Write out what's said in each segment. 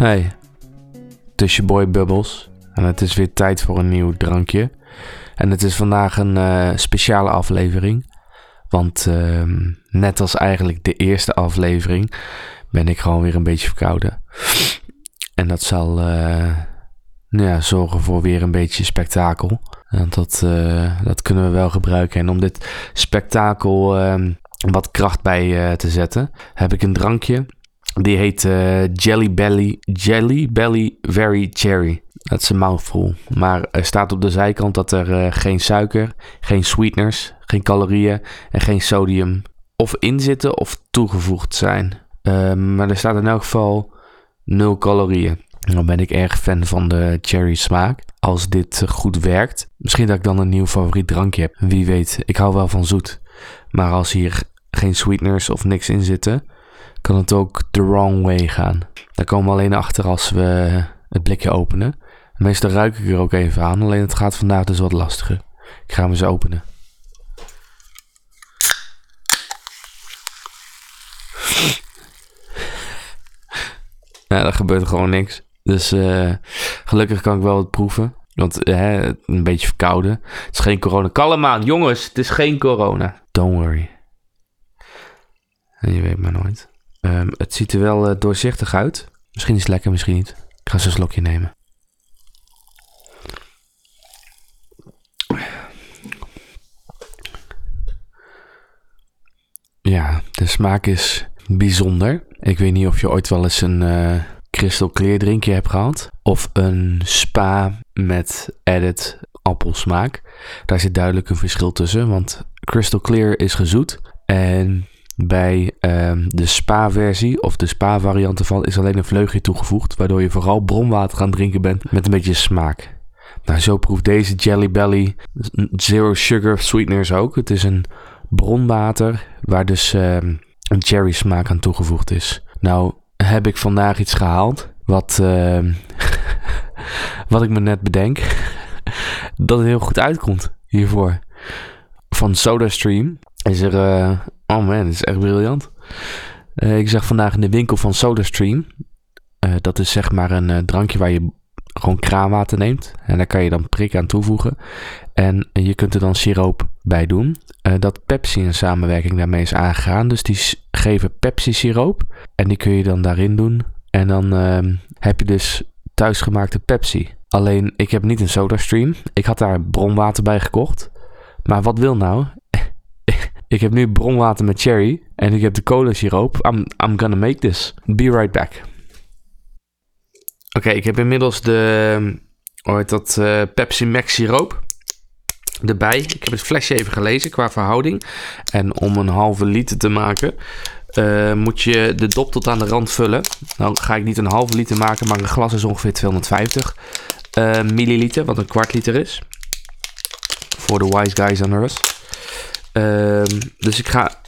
Hey, het is je boy Bubbles en het is weer tijd voor een nieuw drankje. En het is vandaag een eh, speciale aflevering, want ehm, net als eigenlijk de eerste aflevering ben ik gewoon weer een beetje verkouden. En dat zal eh, nou ja, zorgen voor weer een beetje spektakel. Want dat, eh, dat kunnen we wel gebruiken. En om dit spektakel ehm, wat kracht bij te zetten, heb ik een drankje die heet uh, Jelly Belly, Jelly Belly Very Cherry. Dat is een mouthful. Maar er staat op de zijkant dat er uh, geen suiker, geen sweeteners, geen calorieën en geen sodium of in zitten of toegevoegd zijn. Uh, maar er staat in elk geval 0 calorieën. Dan ben ik erg fan van de cherry smaak. Als dit goed werkt, misschien dat ik dan een nieuw favoriet drankje heb. Wie weet, ik hou wel van zoet. Maar als hier geen sweeteners of niks in zitten, kan het ook the wrong way gaan. Daar komen we alleen achter als we het blikje openen. Meestal ruik ik er ook even aan, alleen het gaat vandaag dus wat lastiger. Ik ga hem eens openen. Ja, er gebeurt gewoon niks. Dus uh, gelukkig kan ik wel het proeven. Want uh, een beetje verkouden. Het is geen corona. Kalm aan, jongens. Het is geen corona. Don't worry. En je weet maar nooit. Um, het ziet er wel uh, doorzichtig uit. Misschien is het lekker, misschien niet. Ik ga eens een slokje nemen. Ja, de smaak is bijzonder. Ik weet niet of je ooit wel eens een uh, crystal clear drinkje hebt gehad. Of een spa met added appelsmaak. Daar zit duidelijk een verschil tussen. Want crystal clear is gezoet. En bij um, de spa-versie of de spa-variant ervan is alleen een vleugje toegevoegd, waardoor je vooral bronwater gaan drinken bent met een beetje smaak. Nou, zo proeft deze Jelly Belly Zero Sugar Sweeteners ook. Het is een bronwater waar dus um, een cherry smaak aan toegevoegd is. Nou, heb ik vandaag iets gehaald wat, uh, wat ik me net bedenk dat het heel goed uitkomt hiervoor. Van SodaStream is er uh, Oh man, dat is echt briljant. Uh, ik zag vandaag in de winkel van SodaStream. Uh, dat is zeg maar een uh, drankje waar je gewoon kraanwater neemt. En daar kan je dan prik aan toevoegen. En je kunt er dan siroop bij doen. dat Pepsi in samenwerking daarmee is aangegaan. Dus die geven Pepsi siroop. En die kun je dan daarin doen. En dan ehm, heb je dus thuisgemaakte Pepsi. Alleen ik heb niet een SodaStream. Ik had daar bronwater bij gekocht. Maar wat wil nou? Ik heb nu bronwater met cherry en ik heb de cola siroop. I'm, I'm gonna make this. Be right back. Oké, ik heb inmiddels de hoe dat, uh, Pepsi Max siroop erbij. Ik heb het flesje even gelezen qua verhouding. En om een halve liter te maken uh, moet je de dop tot aan de rand vullen. Dan ga ik niet een halve liter maken, maar een glas is ongeveer 250 uh, eh, milliliter, wat een kwart liter is. Voor de wise guys under us. Ehm, dus ik ga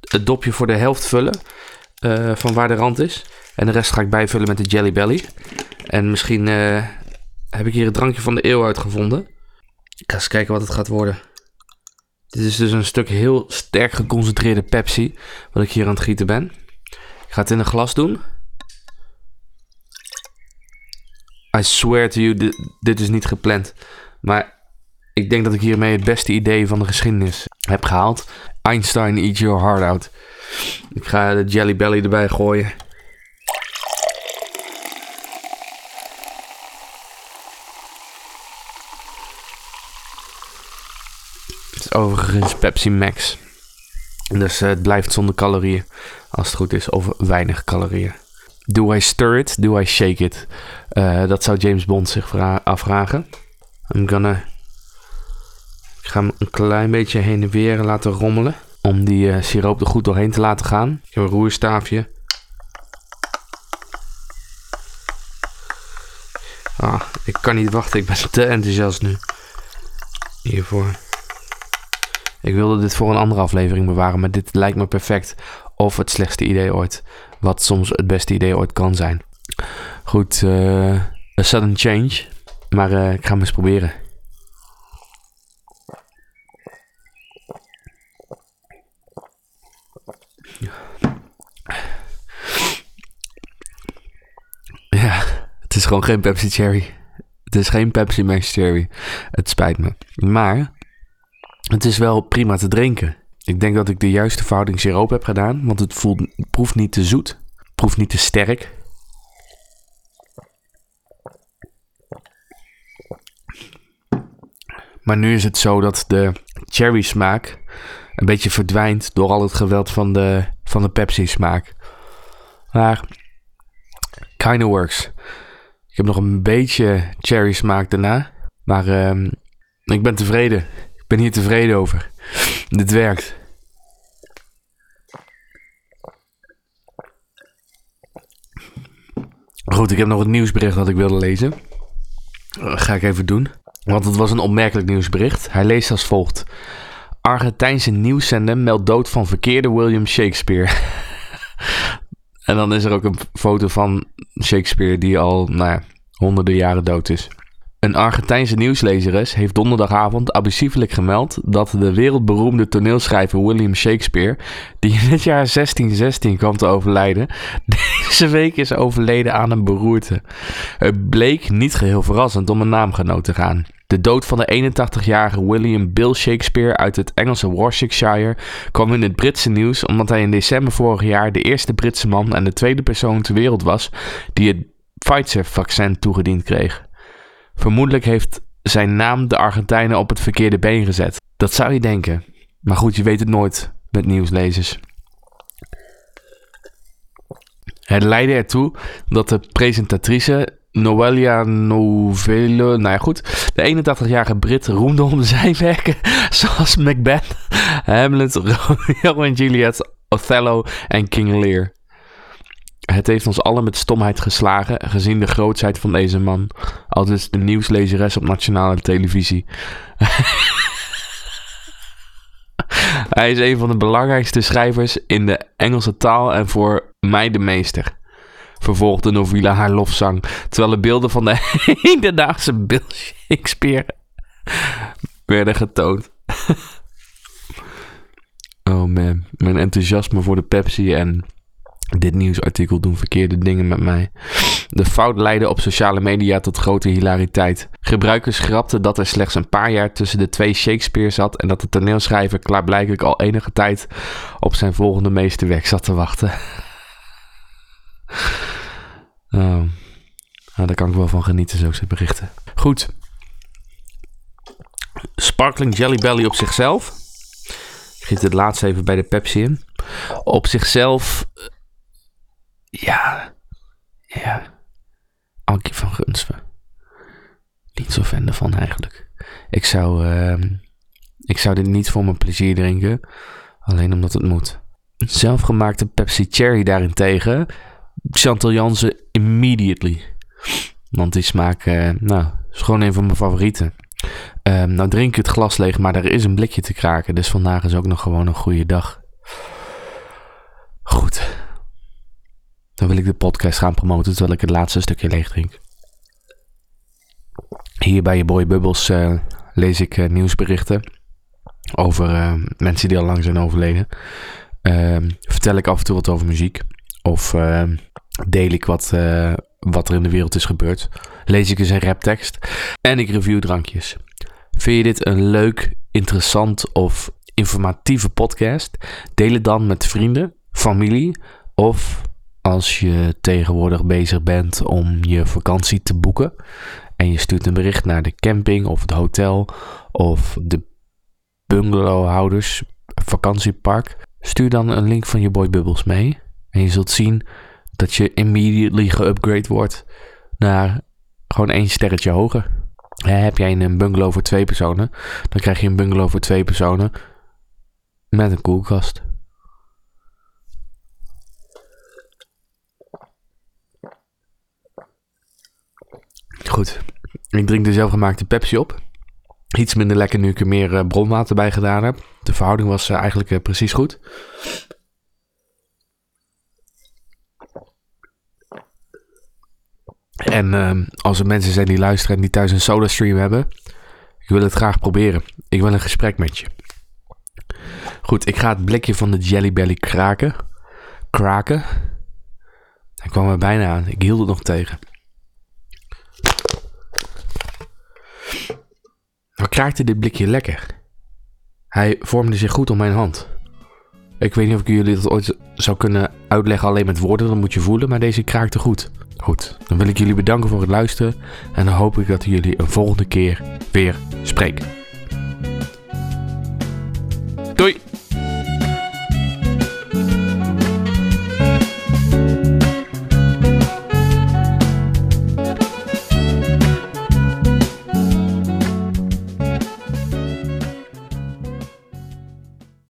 het dopje voor de helft vullen uh, van waar de rand is. En de rest ga ik bijvullen met de Jelly Belly. En misschien uh, heb ik hier het drankje van de eeuw uitgevonden. Ik ga eens kijken wat het gaat worden. Dit is dus een stuk heel sterk geconcentreerde Pepsi. Wat ik hier aan het gieten ben. Ik ga het in een glas doen. I swear to you, dit is niet gepland. Maar ik denk dat ik hiermee het beste idee van de geschiedenis heb gehaald. Einstein, eat your heart out. Ik ga de Jelly Belly erbij gooien. Het is overigens Pepsi Max. Dus uh, het blijft zonder calorieën. Als het goed is. Of weinig calorieën. Do I stir it? Do I shake it? Uh, dat zou James Bond zich afvragen. I'm gonna ik ga hem een klein beetje heen en weer laten rommelen. Om die uh, siroop er goed doorheen te laten gaan. Ik heb een roerstaafje. Ah, ik kan niet wachten. Ik ben te enthousiast nu. Hiervoor. Ik wilde dit voor een andere aflevering bewaren, maar dit lijkt me perfect. Of het slechtste idee ooit. Wat soms het beste idee ooit kan zijn. Goed, uh, a sudden change. Maar uh, ik ga hem eens proberen. Ja. is gewoon geen Pepsi Cherry. Het is geen Pepsi Max Cherry. Het spijt me. Maar het is wel prima te drinken. Ik denk dat ik de juiste verhouding siroop heb gedaan. Want het voelt, proeft niet te zoet. Proeft niet te sterk. Maar nu is het zo dat de cherry smaak een beetje verdwijnt door al het geweld van de, van de Pepsi smaak. Maar kinda works. Ik heb nog een beetje cherry smaak daarna. Maar uh, ik ben tevreden. Ik ben hier tevreden over. Dit werkt. Goed, ik heb nog een nieuwsbericht dat ik wilde lezen. Dat ga ik even doen. Want het was een opmerkelijk nieuwsbericht. Hij leest als volgt. Argentijnse nieuwszender meldt dood van verkeerde William Shakespeare. en dan is er ook een foto van Shakespeare die al nou ja, honderden jaren dood is. Een Argentijnse nieuwslezeres heeft donderdagavond abusiefelijk gemeld dat de wereldberoemde toneelschrijver William Shakespeare, die in het jaar 1616 kwam te overlijden, deze week is overleden aan een beroerte. Het bleek niet geheel verrassend om een naamgenoot te gaan. De dood van de 81-jarige William Bill Shakespeare uit het Engelse Warwickshire kwam in het Britse nieuws omdat hij in december vorig jaar de eerste Britse man en de tweede persoon ter wereld was die het Pfizer-vaccin toegediend kreeg. Vermoedelijk heeft zijn naam de Argentijnen op het verkeerde been gezet. Dat zou je denken. Maar goed, je weet het nooit met nieuwslezers. Het leidde ertoe dat de presentatrice Noelia Novelle, nou ja goed, de 81-jarige Brit roemde om zijn werken zoals Macbeth, Hamlet, Romeo en Juliet, Othello en King Lear. Het heeft ons allen met stomheid geslagen, gezien de grootsheid van deze man. Altijd de nieuwslezeres op nationale televisie. Hij is een van de belangrijkste schrijvers in de Engelse taal en voor mij de meester. Vervolgde Novilla haar lofzang, terwijl de beelden van de hedendaagse Bill Shakespeare werden getoond. oh man, mijn enthousiasme voor de Pepsi en dit nieuwsartikel doen verkeerde dingen met mij. De fout leidde op sociale media tot grote hilariteit. Gebruikers grapten dat er slechts een paar jaar tussen de twee Shakespeare zat en dat de toneelschrijver klaarblijkelijk al enige tijd op zijn volgende meesterwerk zat te wachten. Oh. Nou, daar kan ik wel van genieten, zulke berichten. Goed. Sparkling Jelly Belly op zichzelf. Ik het laatste even bij de Pepsi in. Op zichzelf ja. Ja. Ankie van Gunsven. Niet zo fan ervan eigenlijk. Ik zou, uh, ik zou dit niet voor mijn plezier drinken. Alleen omdat het moet. Zelfgemaakte Pepsi Cherry daarentegen. Chantal Jansen immediately. Want die smaak, uh, nou, is gewoon een van mijn favorieten. Uh, nou drink ik het glas leeg, maar er is een blikje te kraken. Dus vandaag is ook nog gewoon een goede dag. Goed. Dan wil ik de podcast gaan promoten terwijl ik het laatste stukje leeg drink. Hier bij je Boy Bubbles uh, lees ik uh, nieuwsberichten over mensen die al lang zijn overleden. Ehm, vertel ik af en toe wat over muziek. Of ehm, deel ik wat, wat er in de wereld is gebeurd. Lees ik eens een raptekst. En ik review drankjes. Vind je dit een leuk, interessant of informatieve podcast? Deel het dan met vrienden, familie of als je tegenwoordig bezig bent om je vakantie te boeken en je stuurt een bericht naar de camping of het hotel of de bungalowhouders vakantiepark, stuur dan een link van je Boy Bubbles mee en je zult zien dat je immediately geupgrade wordt naar gewoon één sterretje hoger. Heb jij een bungalow voor twee personen, dan krijg je een bungalow voor twee personen met een koelkast. Goed, ik drink de zelfgemaakte Pepsi op. Iets minder lekker nu ik er meer uh, bronwater bij gedaan heb. De verhouding was uh, eigenlijk uh, precies goed. En ehm, als er mensen zijn die luisteren en die thuis een soda stream hebben, ik wil het graag proberen. Ik wil een gesprek met je. Goed, ik ga het blikje van de Jelly Belly kraken. Kraken. Hij kwam er bijna aan. Ik hield het nog tegen. Maar kraakte dit blikje lekker. Hij vormde zich goed om mijn hand. Ik weet niet of ik jullie dat ooit zou kunnen uitleggen alleen met woorden, dat moet je voelen, maar deze kraakte goed. Goed, dan wil ik jullie bedanken voor het luisteren en dan hoop ik dat ik jullie een volgende keer weer spreek. Doei!